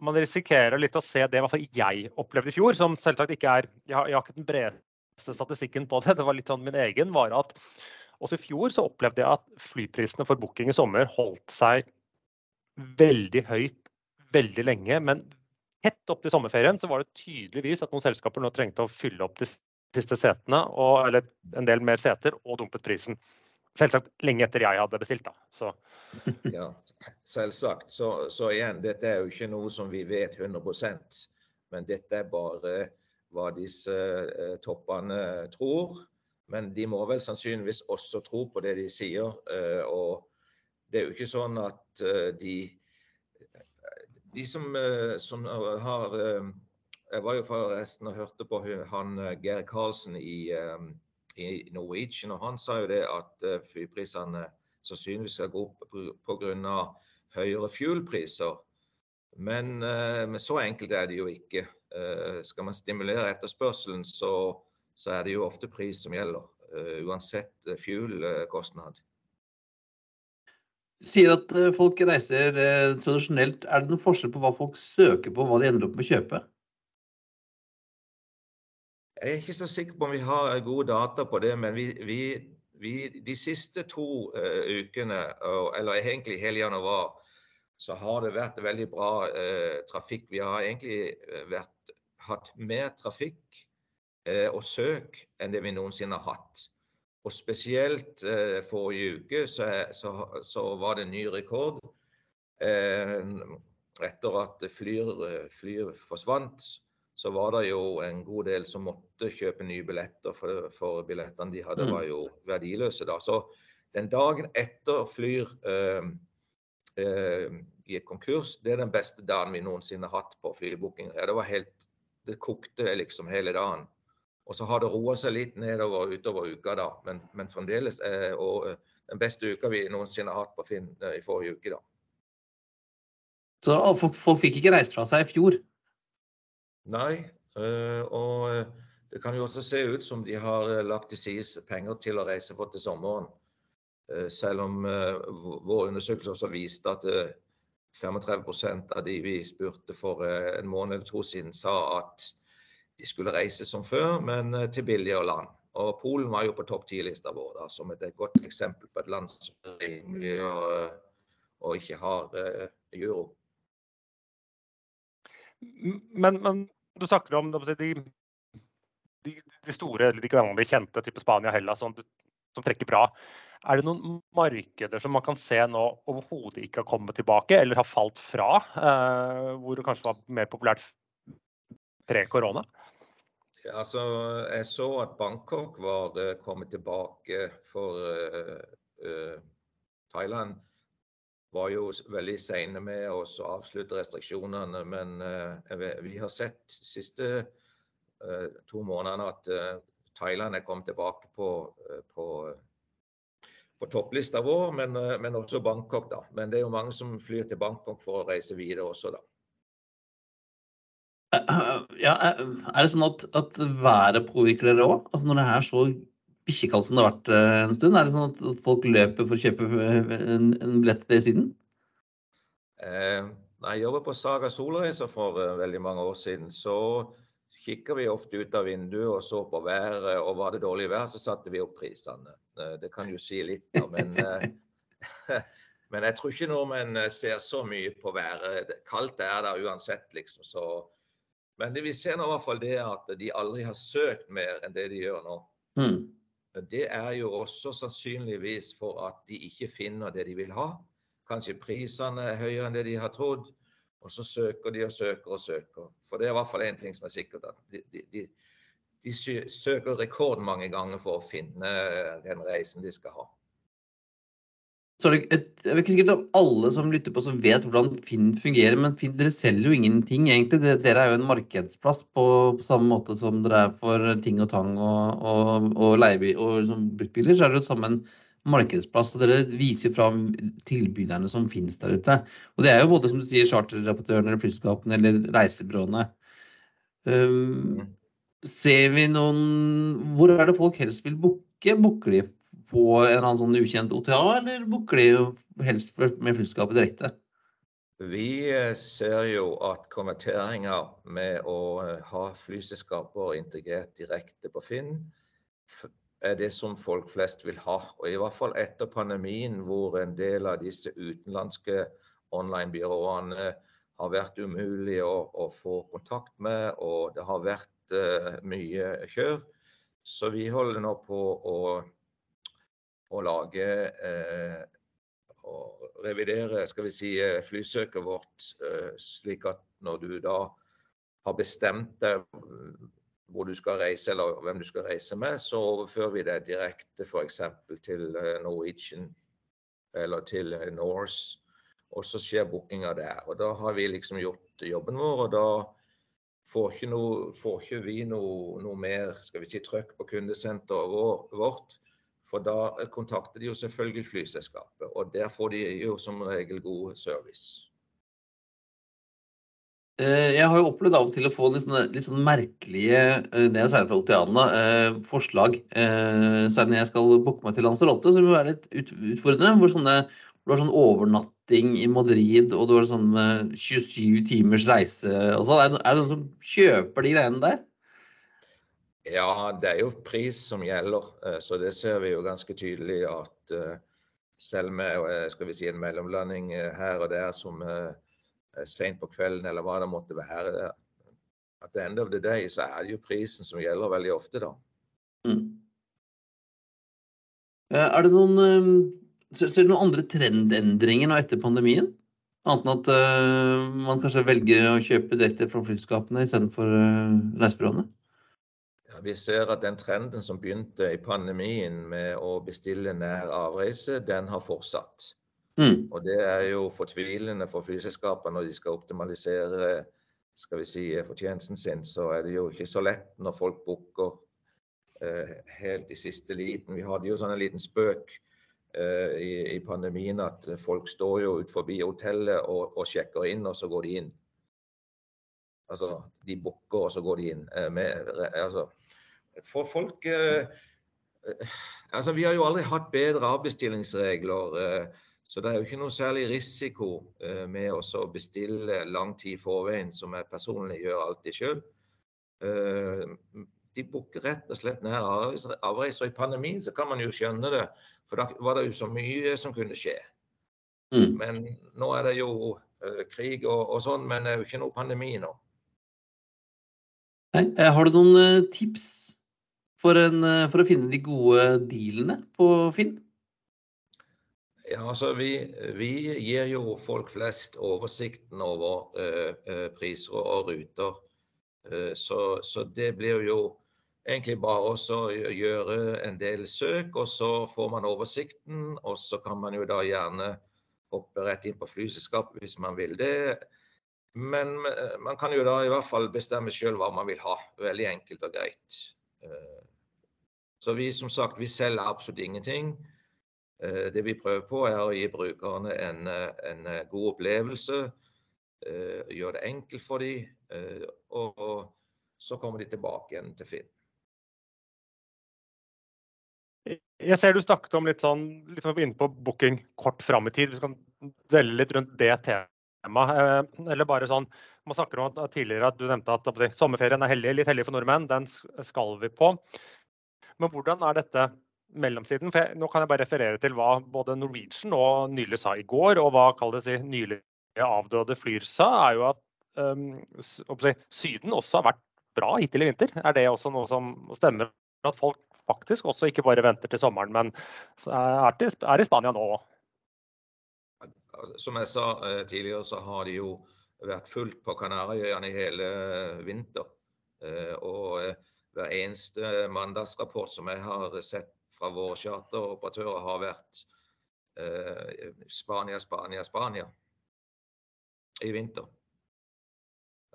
A: man risikere litt å se det i jeg opplevde i fjor, som selvsagt ikke er Jeg har, jeg har ikke den bredeste statistikken på det, det var litt sånn min egen, var at også i fjor så opplevde jeg at flyprisene for booking i sommer holdt seg veldig høyt veldig lenge. Men tett opp til sommerferien så var det tydeligvis at noen selskaper nå trengte å fylle opp de siste setene, og, eller en del mer seter, og dumpet prisen. Selvsagt lenge etter jeg hadde bestilt, da. Så.
C: Ja, selvsagt. Så, så igjen, dette er jo ikke noe som vi vet 100% men dette er bare hva disse eh, toppene tror. Men de må vel sannsynligvis også tro på det de sier. Eh, og det er jo ikke sånn at eh, de De som, som har Jeg var jo forresten og hørte på han Geir Karlsen i, i Norwegian, og han sa jo det at flyprisene sannsynligvis skal gå opp pga. høyere fuelpriser. Men, men så enkelt er det jo ikke. Eh, skal man stimulere etterspørselen, så, så, er det jo ofte pris som gjelder. Eh, uansett eh, fuel-kostnad.
B: sier at eh, folk reiser eh, tradisjonelt. Er det noen forskjell på hva folk søker på, hva de ender opp med å kjøpe?
C: Jeg er ikke så sikker på om vi har gode data på det, men vi, vi, vi de siste to uh, ukene, eller egentlig hele januar, så har det vært veldig bra uh, trafikk. Vi har egentlig vært, hatt mer trafikk og søk enn det vi noensinne har hatt. Og spesielt eh, forrige uke så, så, så, var det en ny rekord. Eh, etter at flyr, flyr, forsvant, så var det jo en god del som måtte kjøpe nye billetter, for, for billettene de hadde, mm. var jo verdiløse da. Så den dagen etter Flyr eh, eh, gikk konkurs, det er den beste dagen vi noensinne har hatt på flybooking. Ja, det var helt Det kokte liksom hele dagen. Og så har det roa seg litt nedover utover uka, da. Men, men fremdeles er og, eh, den beste uka vi noensinne har hatt på Finn eh, i forrige uke, da.
B: Så folk, fikk ikke reist fra seg i fjor?
C: Nei. Og det kan jo også se ut som de har lagt til side penger til å reise for til sommeren. Selv om vår undersøkelse også viste at 35% av de vi spurte for en måned eller to siden, sa at de skulle reise som før, men eh, til billigere land. Og Polen var jo på topp ti-lista vår da, som et, godt eksempel på et land som er rimelig og, og ikke har uh, euro.
A: Men, men, du snakker om de, de, de store, de gamle kjente, type Spania Hellas, som, som, trekker bra. Er det noen markeder som man kan se nå overhodet ikke har kommet tilbake, eller har falt fra? Uh, hvor det kanskje var mer populært pre-korona?
C: Altså, jeg så at Bangkok var uh, kommet tilbake for uh, uh, Thailand var jo veldig seine med å avslutte restriksjonene. Men vi har sett de siste to månedene at Thailand er kommet tilbake på, på, på topplista vår, men, men, også Bangkok. da. Men det er jo mange som flyr til Bangkok for å reise videre også, da.
B: Ja, er det sånn at, at været påvirker dere òg? Altså når det er så bikkjekaldt som det har vært eh, en stund, er det sånn at folk løper for å kjøpe en, en billett til siden?
C: Eh, når jeg jobbet på Saga Solreiser for uh, veldig mange år siden, så kikka vi ofte ut av vinduet og så på været. Og var det dårlig vær, så satte vi opp prisene. Uh, det kan jo si litt, da. Men, uh, men jeg tror ikke nordmenn ser så mye på været. Kaldt er det uansett, liksom. Så men det vi ser nå i hvert fall det er at de aldri har søkt mer enn det de gjør nå. Mm. Det er jo også sannsynligvis for at de ikke finner det de vil ha. Kanskje prisene er høyere enn det de har trodd. Og så søker de og søker og søker. For det er i hvert fall én ting som er sikkert. at de, de, de, de søker rekordmange ganger for å finne den reisen de skal ha
B: så er det et, jeg vet ikke sikkert om alle som lytter på som vet hvordan Finn fungerer, men Finn, dere selger jo ingenting egentlig. Dere er jo en markedsplass på, på samme måte som dere er for ting og tang og, og, og leiebil og liksom bruktbiler. Så er det jo sammen markedsplass, og dere viser fram tilbyderne som finnes der ute. Og det er jo både som du sier charterrapportørene eller flyselskapene eller reisebyråene. Um, ser vi noen Hvor er det folk helst vil booke? Booker de på en eller annen sånn ukjent OTA, eller booker de helst med flyselskapet direkte?
C: Vi eh, ser jo at konverteringer med å eh, ha flyselskaper integrert direkte på Finn, er det som folk flest vil ha. Og I hvert fall etter pandemien, hvor en del av disse utenlandske online-byråene har vært umulig å, å, få kontakt med, og det har vært uh, mye kjør. Så vi holder nå på å å lage eh, og revidere skal vi si, eh, flysøket vårt, eh, slik at når du da har bestemt deg hvor du skal reise eller hvem du skal reise med, så overfører vi det direkte f.eks. til Norwegian eller til Norse. Og så skjer bookinga der. Og da har vi liksom gjort jobben vår, og da får ikke, noe, får ikke vi noe, noe, mer skal vi si, trøkk på kundesenteret vårt. For da kontakter de jo selvfølgelig flyselskapet, og der får de jo som regel god service.
B: Eh, jeg har jo opplevd av og til å få litt sånne, litt sånne merkelige, eh, det er særlig fra Oteana, eh, forslag. Særlig når jeg skal booke meg til Lanzarote, som vil er litt utfordrende. Hvor, sånne, Det var sånn overnatting i Madrid, og det var sånn 27 timers reise sånn. Er, er det noen som kjøper de greiene der?
C: Ja, det er jo pris som gjelder, eh, så det ser vi jo ganske tydelig at eh, selv med eh, skal vi si, en mellomlanding her og der som seint på kvelden eller hva det måtte være, at the end of the day så er det jo prisen som gjelder veldig ofte, da.
B: Mm. Er det noen ser du noen andre trendendringer nå etter pandemien? Annet enn at uh, man kanskje velger å kjøpe direkte fra flyskapene istedenfor uh, reisebyråene?
C: Ja, vi ser at den trenden som begynte i pandemien med å bestille nær avreise, den har fortsatt.
B: Mm.
C: Og det er jo fortvilende for flyselskapene når de skal optimalisere skal vi si, fortjenesten sin. Så er det jo ikke så lett når folk booker eh, helt i siste liten. Vi hadde jo sånn en liten spøk eh, i, i pandemien at folk står jo ut forbi hotellet og, og sjekker inn, og så går de inn. Altså, de booker, og så går de inn. Eh, med, altså, for folk eh, Altså, vi har jo aldri hatt bedre avbestillingsregler. Eh, så det er jo ikke noe særlig risiko eh, med å bestille lang tid i forveien, som jeg personlig gjør alltid sjøl. De booker rett og slett nær avreise. Og i pandemien så kan man jo skjønne det, for da var det jo så mye som kunne skje.
B: Mm.
C: Men nå er det jo krig og, og sånn, men det er jo ikke noe pandemi nå.
B: Nei, Har du noen tips for, en, eh, for å finne de gode dealene på Finn?
C: Ja, altså vi, vi gir jo folk flest oversikten over eh, priser og, ruter. Uh, så, så det blir jo egentlig bare å gjøre en del søk, og så får man oversikten. Og så kan man jo da gjerne hoppe rett inn på flyselskapet hvis man vil det. Men man kan jo da i hvert fall bestemme sjøl hva man vil ha. Veldig enkelt og greit. Så vi som sagt, vi selger absolutt ingenting. Eh, Det vi prøver på, er å gi brukerne en, eh, en eh, god opplevelse. Gjøre det enkelt for dem. Og så kommer de tilbake igjen til Finn.
A: Jeg ser du snakket om litt sånn, litt sånn inne på booking kort fram i tid. Vi kan dvele litt rundt det temaet. Eller bare sånn, man snakker om at tidligere at du nevnte at sommerferien er hellig, litt hellig for nordmenn. Den skal vi på. Men hvordan er dette mellomsiden? For jeg, nå kan jeg bare referere til hva både Norwegian og nylig sa i går, og hva kalles det nylig avdøde Flyr sa, er jo at um, Syden også har vært bra hittil i vinter. Er det også noe som stemmer? At folk faktisk også ikke bare venter til sommeren, men er, til, er i Spania nå.
C: òg? Som jeg sa eh, tidligere, så har det jo vært fullt på Kanariøyene i hele eh, vinter. Eh, Og hver eneste mandagsrapport som jeg har sett fra våre charteroperatører, har vært eh, Spania, Spania, Spania i vinter.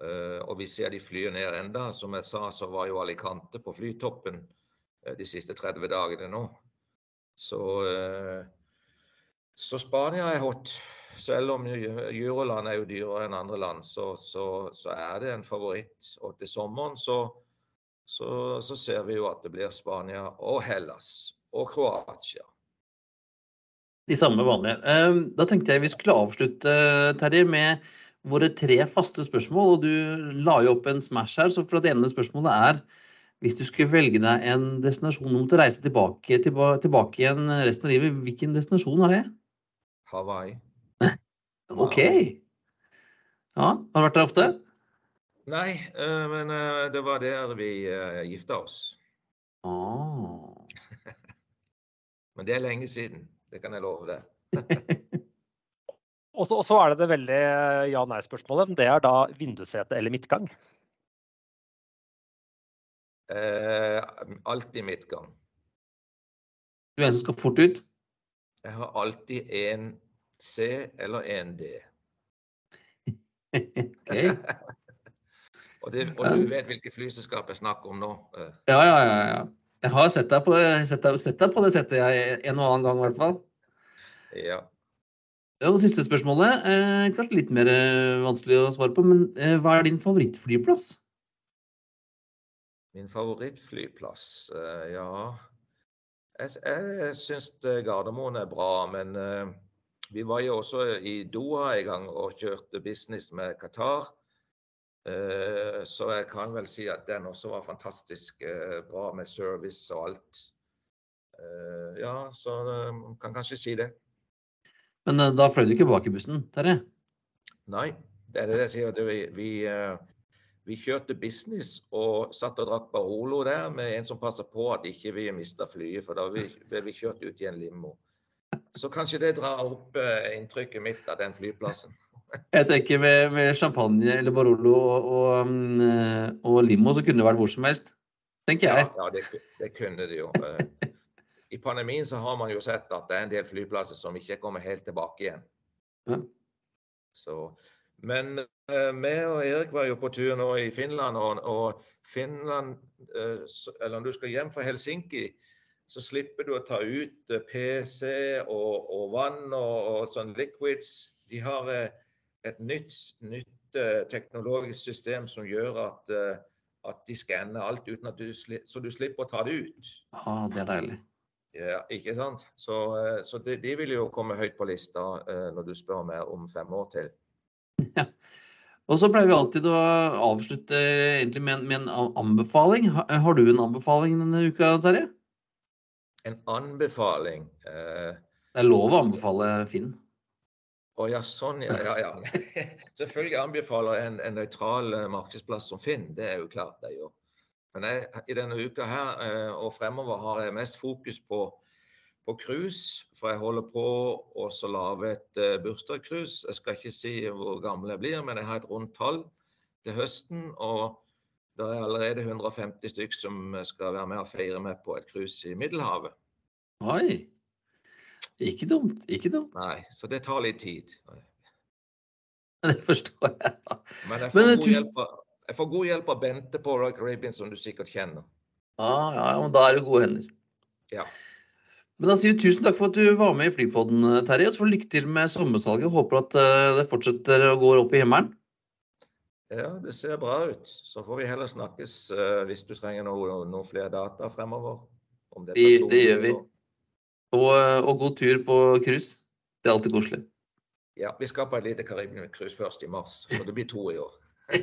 C: Eh, Og vi ser de flyr ned enda. Som jeg sa, så var jo Alicante på flytoppen eh, de siste 30 dagene nå. Så, eh, så Spania er hot. Selv om Euroland er jo dyrere enn andre land, så, så, så er det en favoritt. Og til sommeren så, så, så ser vi jo at det blir Spania og Hellas og Kroatia.
B: De samme vanlige. Eh, Da tenkte jeg vi skulle avslutte, Terje, med våre tre faste spørsmål. Og du la jo opp en smash her, så for det ene spørsmålet er hvis du skulle velge deg en destinasjon du måtte reise tilbake, tilba, tilbake igjen resten av livet, hvilken destinasjon er det?
C: Hawaii.
B: OK. Ja, har du vært der ofte?
C: Nei, eh, men eh, det var der vi uh, gifta oss.
B: Oh.
C: Men det er lenge siden. Det kan jeg love deg.
A: Og så, og så er det det veldig ja-nei-spørsmålet. Det er da vindussete eller midtgang.
C: Eh, alltid midtgang.
B: Du er en som skal fort ut?
C: Jeg har alltid en C eller en D. Og, det, og du vet hvilket flyselskap jeg snakker om nå. eh.
B: Ja, ja, ja. ja. Jeg har sett deg på, på det settet jeg, en og annen gang, i hvert fall.
C: Ja.
B: Og siste spørsmålet, eh, kanskje litt mer eh, vanskelig å svare på, men eh, hva er din favorittflyplass?
C: Min favorittflyplass, eh, ja Jeg, jeg syns Gardermoen er bra, men eh, vi var jo også i Doha en gang og kjørte business med Qatar. Eh, så jeg kan vel si at den også var fantastisk eh, bra med service og alt. Eh, ja, så man kan kanskje si det.
B: Men da fløy du ikke bak i bussen, Terje?
C: Nei, det er det jeg sier. Vi, vi, vi, kjørte business og satt og drakk Barolo der med en som passa på at ikke vi mista flyet, for da ble vi kjørt ut i en limo. Så kanskje det drar opp inntrykket mitt av den flyplassen.
B: Jeg tenker med, med champagne eller Barolo og, og, mm, og, limo, så kunne det vært hvor som helst. Tenker jeg.
C: Ja, ja det, det, kunne det jo. Eh, I pandemien så har man jo sett at det er en del flyplasser som ikke kommer helt tilbake igjen. Ja. Så, men vi uh, og Erik var jo på tur nå i Finland, og, og Finland uh, Eller når du skal hjem fra Helsinki, så slipper du å ta ut PC og, og vann og, og sånn liquids. De har et nytt, nytt uh, teknologisk system som gjør at, uh, at de skanner alt uten at du, så du slipper å ta det ut.
B: Ja, det er deilig.
C: Ja, ikke sant? Så, uh, så de, de, vil jo komme høyt på lista når du spør meg om fem år til.
B: Ja. Og så pleier vi alltid å avslutte med, med, en anbefaling. Har, har, du en anbefaling denne uka, Terje?
C: En anbefaling?
B: det er lov å anbefale Finn.
C: Å ja, sånn, ja. ja, ja. Selvfølgelig anbefaler en, en nøytral eh, markedsplass som Finn. Det er jo klart det gjør. Men jeg, i denne uka her eh, og fremover har jeg mest fokus på, på cruise. For jeg holder på å lage et uh, bursdagscruise. Jeg skal ikke si hvor gammel jeg blir, men jeg har et rundt tall til høsten. Og det er allerede 150 stykker som skal være med og feire med på et cruise i Middelhavet.
B: Oi! Ikke dumt. Ikke dumt.
C: Nei, så det tar litt tid.
B: Det forstår jeg.
C: Men jeg får, Men, god, hjelp av, jeg får god hjelp av Bente på Roy Caribbean, som du sikkert kjenner.
B: Ah, ja, ja, men da er det gode hender.
C: Ja.
B: Men da sier vi tusen takk for at du var med i Flypodden, Terje. Og så får lykke til med sommersalget. Håper at eh, det fortsetter å gå opp i himmelen.
C: Ja, det ser bra ut. Så får vi heller snakkes uh, hvis du trenger noen noe flere data fremover.
B: Det, vi, det, gjør vi. Og, og god tur på cruise. Det er alltid koselig.
C: Ja, vi skal på et lite Karibia-cruise først i mars, så det blir to i år.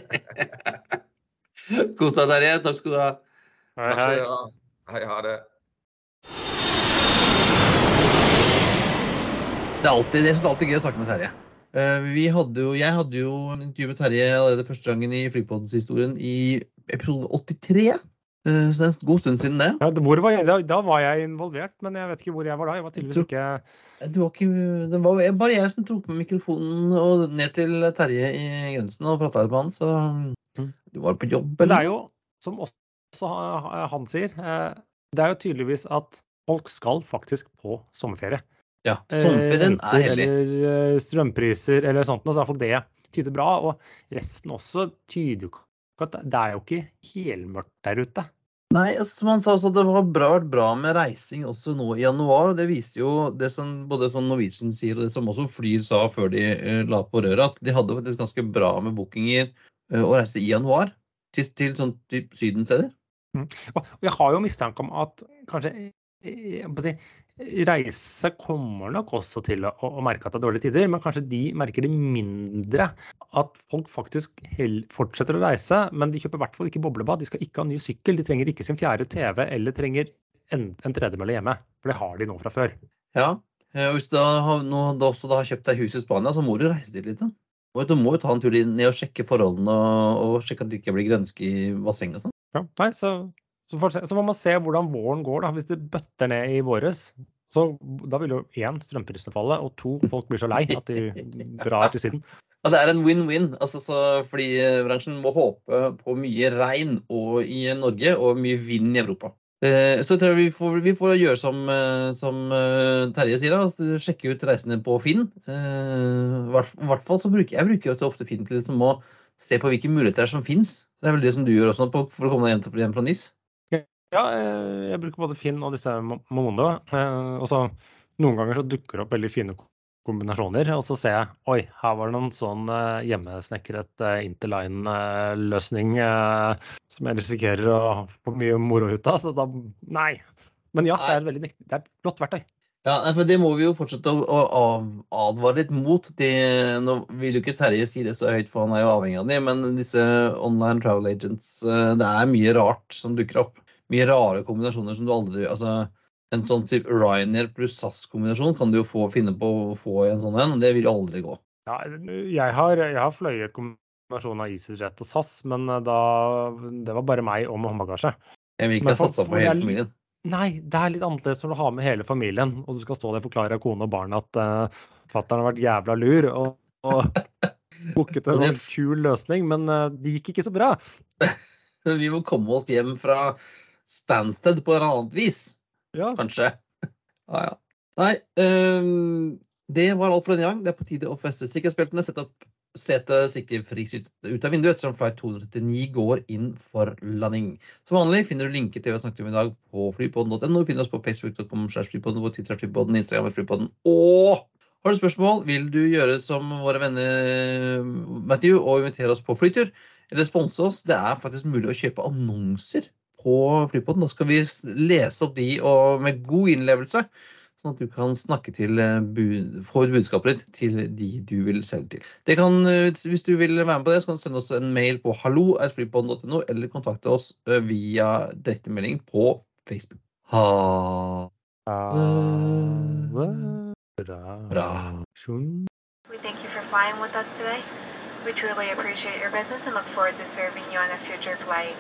B: Kos deg, Terje. Takk skal du ha.
A: Hei, hei.
C: Hei, ha det.
B: Det er alltid, det er alltid gøy å snakke med Terje. Eh, vi hadde jo, jeg hadde jo en intervju med Terje allerede første gangen i Flypodens historien i episode 83. Eh, så det er en god stund siden det.
A: Ja, var jeg, da, da, var jeg involvert, men jeg vet ikke hvor jeg var da. Jeg var tydeligvis ikke
B: Det var, ikke, det var bare jeg som tok med mikrofonen og ned til Terje i grensen og prata med han, så mm. du var på jobb,
A: eller? Det er jo, som også han sier, eh, det er jo tydeligvis at folk skal faktisk på sommerferie.
B: Ja, sommerferien er hellig.
A: Eller strømpriser eller sånt noe, så iallfall det tyder bra. Og resten også tyder jo at det er jo ikke helmørkt der ute.
B: Nei, som han sa også, det har vært bra med reising også nå i januar. og Det viste jo det som både som Norwegian sier og det som også Flyr sa før de uh, la på røret, at de hadde faktisk ganske bra med bookinger uh, å reise i januar til, til sånn type sydensteder.
A: Mm. Og jeg har jo mistanke om at kanskje si, Reise kommer nok også til å, å, merke at det er dårlige tider, men kanskje de merker det mindre. At folk faktisk fortsetter å reise, men de kjøper i hvert fall ikke boblebad. De skal ikke ha ny sykkel, de trenger ikke sin fjerde TV eller trenger en, en tredemølle hjemme. For det har de nå fra før.
B: Ja, og hvis du har, også da har kjøpt deg hus i Spania, så må du reise dit litt. da. Du må jo ta en tur ned og sjekke forholdene og, og sjekke at det ikke blir grønske i bassenget og sånn.
A: Ja, nei, så så, så må man se hvordan våren går. da. Hvis det bøtter ned i våres, så da vil jo én strømprisene falle, og to folk blir så lei at de drar til Syden.
B: Ja, Det er en win-win. Altså, Flybransjen må håpe på mye regn og i Norge og mye vind i Europa. Eh, så jeg tror vi får, vi får gjøre som, eh, som eh, Terje sier, da, sjekke ut reisene på Finn. I hvert fall så bruker jeg bruker ofte Finn til liksom å se på hvilke muligheter som finnes. Det er vel det som du gjør også for å komme deg hjem, hjem fra NIS?
A: Ja, eh, jeg bruker både Finn og disse Momondo. Eh, og så noen ganger så dukker det opp veldig fine kombinasjoner. Og så ser jeg oi, her var det noen sånn eh, hjemmesnekret interline-løsning som jeg risikerer å få mye moro ut av. Så da nei. Men ja, det er veldig det er et flott verktøy.
B: Ja, for Det må vi jo fortsette å, å å advare litt mot. De, nå vil jo ikke Terje si det så høyt, for han er jo avhengig av dem, men disse online travel agents Det er mye rart som dukker opp. Mye rare kombinasjoner som du aldri altså En sånn type Ryanair pluss SAS-kombinasjon kan du jo få, finne på å få i en sånn en. Det vil jo aldri gå.
A: Ja, jeg har, jeg har fløyet kombinasjonen av EasyJet og SAS, men eh, da, det var bare meg og med håndbagasje.
B: Jeg vil ikke ha satsa på hele familien.
A: Nei, det er litt annerledes når du har med hele familien, og du skal stå der og forklare kone og barn at uh, fatter'n har vært jævla lur og, og booket en sånn kul løsning, men uh, det gikk ikke så bra.
B: Vi må komme oss hjem fra Stansted på et annet vis.
A: Ja.
B: Kanskje. Ja, ja. Nei, um, det var alt for denne gang. Det er på tide å feste sikkerhetsbeltene. Sette opp setet sikkerhetsfritt ut av vinduet ettersom flight 239 går inn for landing. Som vanlig finner du linker til hva vi snakket om i dag på flypodden.no. Du finner oss på facebook.com-flypodden, på Twitter, er flypodden, Instagram, er flypodden. Og har du spørsmål, vil du gjøre som våre venner Matthew og invitere oss på flytur? Eller sponse oss? Det er faktisk mulig å kjøpe annonser på Flypodden. Da skal vi lese opp de med god innlevelse, sånn at du kan snakke til eh, få ut budskapet ditt til de du vil selge til. Kan, eh, hvis du vil være med på det, så kan du sende oss en mail på hallo.flypodden.no, eller kontakte oss eh, via direktemelding på Facebook. Ha Bra.
D: We thank you for flying with us today. We truly appreciate your business and look forward to serving you on a future flight.